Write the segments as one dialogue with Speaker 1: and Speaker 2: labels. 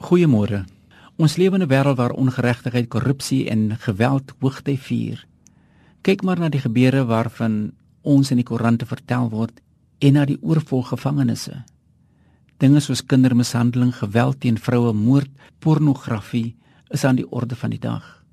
Speaker 1: Goeiemôre. Ons lewe in 'n wêreld waar ongeregtigheid, korrupsie en geweld hoogty vier. Kyk maar na die gebeure waarvan ons in die koerante vertel word en na die oorvol gevangenisse. Dinge soos kindermishandeling, geweld teen vroue, moord, pornografie is aan die orde van die dag.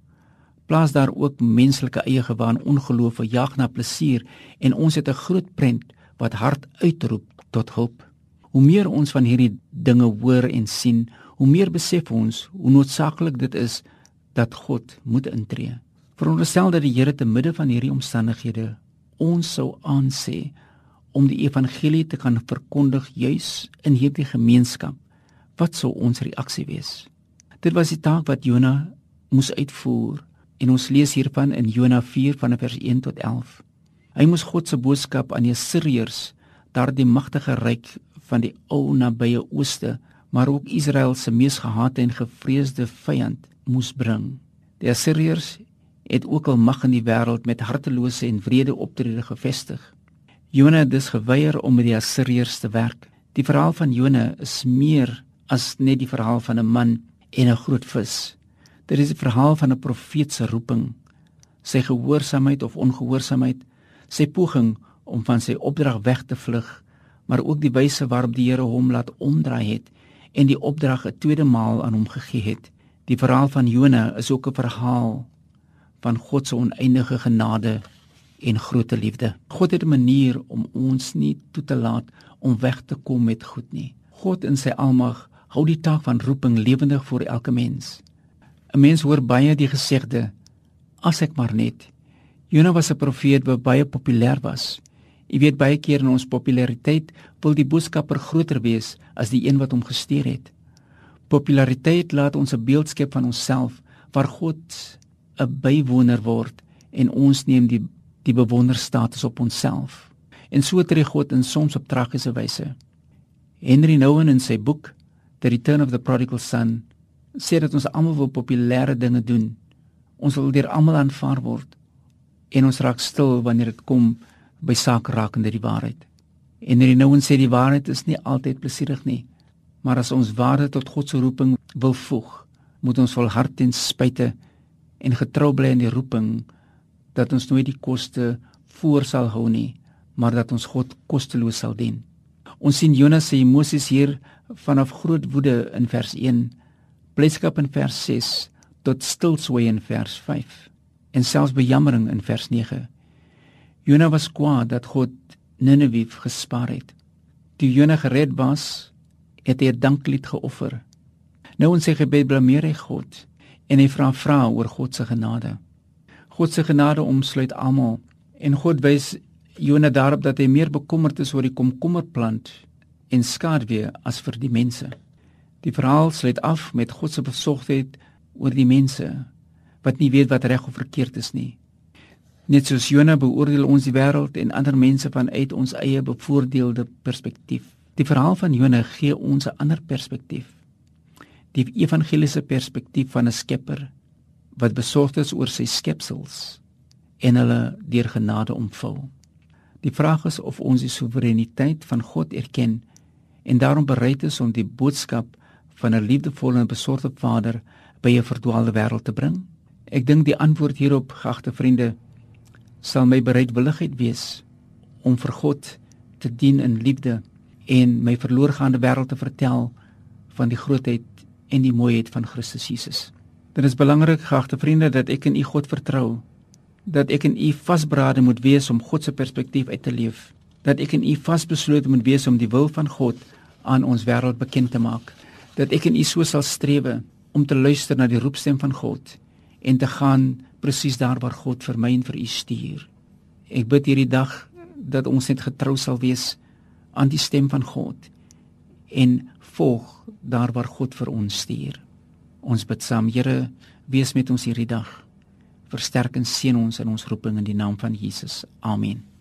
Speaker 1: Plaas daar ook menslike eie gewaan, ongeloof, jag na plesier en ons het 'n groot prent wat hard uitroep tot hulp. Hoe meer ons van hierdie dinge hoor en sien, hoe meer besef ons hoe noodsaaklik dit is dat God moet intree. Veronderstel dat die Here te midde van hierdie omstandighede ons sou aansê om die evangelie te kan verkondig juis in hierdie gemeenskap. Wat sou ons reaksie wees? Dit was die taak wat Jona moes uitvoer en ons lees hiervan in Jona 4 van vers 1 tot 11. Hy moes God se boodskap aan die Assiriërs, daardie magtige ryk van die ou nabye ooste maar ook Israel se mees gehate en gevreesde vyand moes bring. Die Assiriërs het ook al mag in die wêreld met hartelose en wrede optrede gevestig. Jona het dus geweier om met die Assiriërs te werk. Die verhaal van Jona is meer as net die verhaal van 'n man en 'n groot vis. Dit is 'n verhaal van 'n profeet se roeping, sy gehoorsaamheid of ongehoorsaamheid, sy poging om van sy opdrag weg te vlug, maar ook die wyse waarop die Here hom laat omdraai het en die opdrag 'n tweede maal aan hom gegee het. Die verhaal van Jona is ook 'n verhaal van God se oneindige genade en groote liefde. God het 'n manier om ons nie toe te laat om weg te kom met goed nie. God in sy almag hou die taak van roeping lewendig vir elke mens. 'n Mens hoor baie die gesegde as ek maar net. Jona was 'n profeet wat baie populêr was. Jy weet baie keer in ons populariteit wil die boodskapper groter wees as die een wat hom gestuur het. Populariteit laat ons 'n beeld skep van onsself waar God 'n bywoner word en ons neem die die bewonderstatus op onsself. En so tree God in soms op tragiese wyse. Henry Nouwen in sy boek The Return of the Prodigal Son sê dat ons almal wil populêre dinge doen. Ons wil deur almal aanvaar word en ons raak stil wanneer dit kom by saak rakende die waarheid. En hierdie nou ons sê die waarheid is nie altyd plesierig nie, maar as ons waarde tot God se roeping wil voeg, moet ons volhard ten spyte en getrou bly in die roeping dat ons nooit die koste voor sal hou nie, maar dat ons God kosteloos sal dien. Ons sien Jonas se emosies hier vanaf groot woede in vers 1, blydskap in vers 6 tot stilswy in vers 5 en selfs bejammering in vers 9. Jona was kwaad dat God Ninive gespaar het. Toe Jona gered was, het hy 'n danklied geoffer. Nou in sy gebed blameer hy God en hy vra vra oor God se genade. God se genade omsluit almal en God wys Jona daarop dat hy meer bekommerd is oor die komkommerplant en skaduwee as vir die mense. Die verhaal sluit af met God se besorgdheid oor die mense wat nie weet wat reg of verkeerd is nie. Net soos Jona beoordeel ons die wêreld en ander mense vanuit ons eie bevoordeelde perspektief. Die verhaal van Jona gee ons 'n ander perspektief. Die evangeliese perspektief van 'n skepper wat besorgd is oor sy skepsels en hulle deur genade omvul. Die vraag is of ons die soewereiniteit van God erken en daarom bereid is om die boodskap van 'n liefdevolle en besorgde Vader by 'n verdwaalde wêreld te bring. Ek dink die antwoord hierop, gagte vriende, sal my bereidwilligheid wees om vir God te dien in liefde en my verloorgaande wêreld te vertel van die grootheid en die mooiheid van Christus Jesus. Dit is belangrik, geagte vriende, dat ek in U God vertrou, dat ek in U vasberade moet wees om God se perspektief uit te leef, dat ek in U vasbeslote moet wees om die wil van God aan ons wêreld bekend te maak, dat ek in U so sal strewe om te luister na die roepstem van God en te gaan presies daar waar God vir my en vir u stuur. Ek bid hierdie dag dat ons net getrou sal wees aan die stem van God en volg daar waar God vir ons stuur. Ons bid saam, Here, wees met ons hierdie dag. Versterk en seën ons in ons roeping in die naam van Jesus. Amen.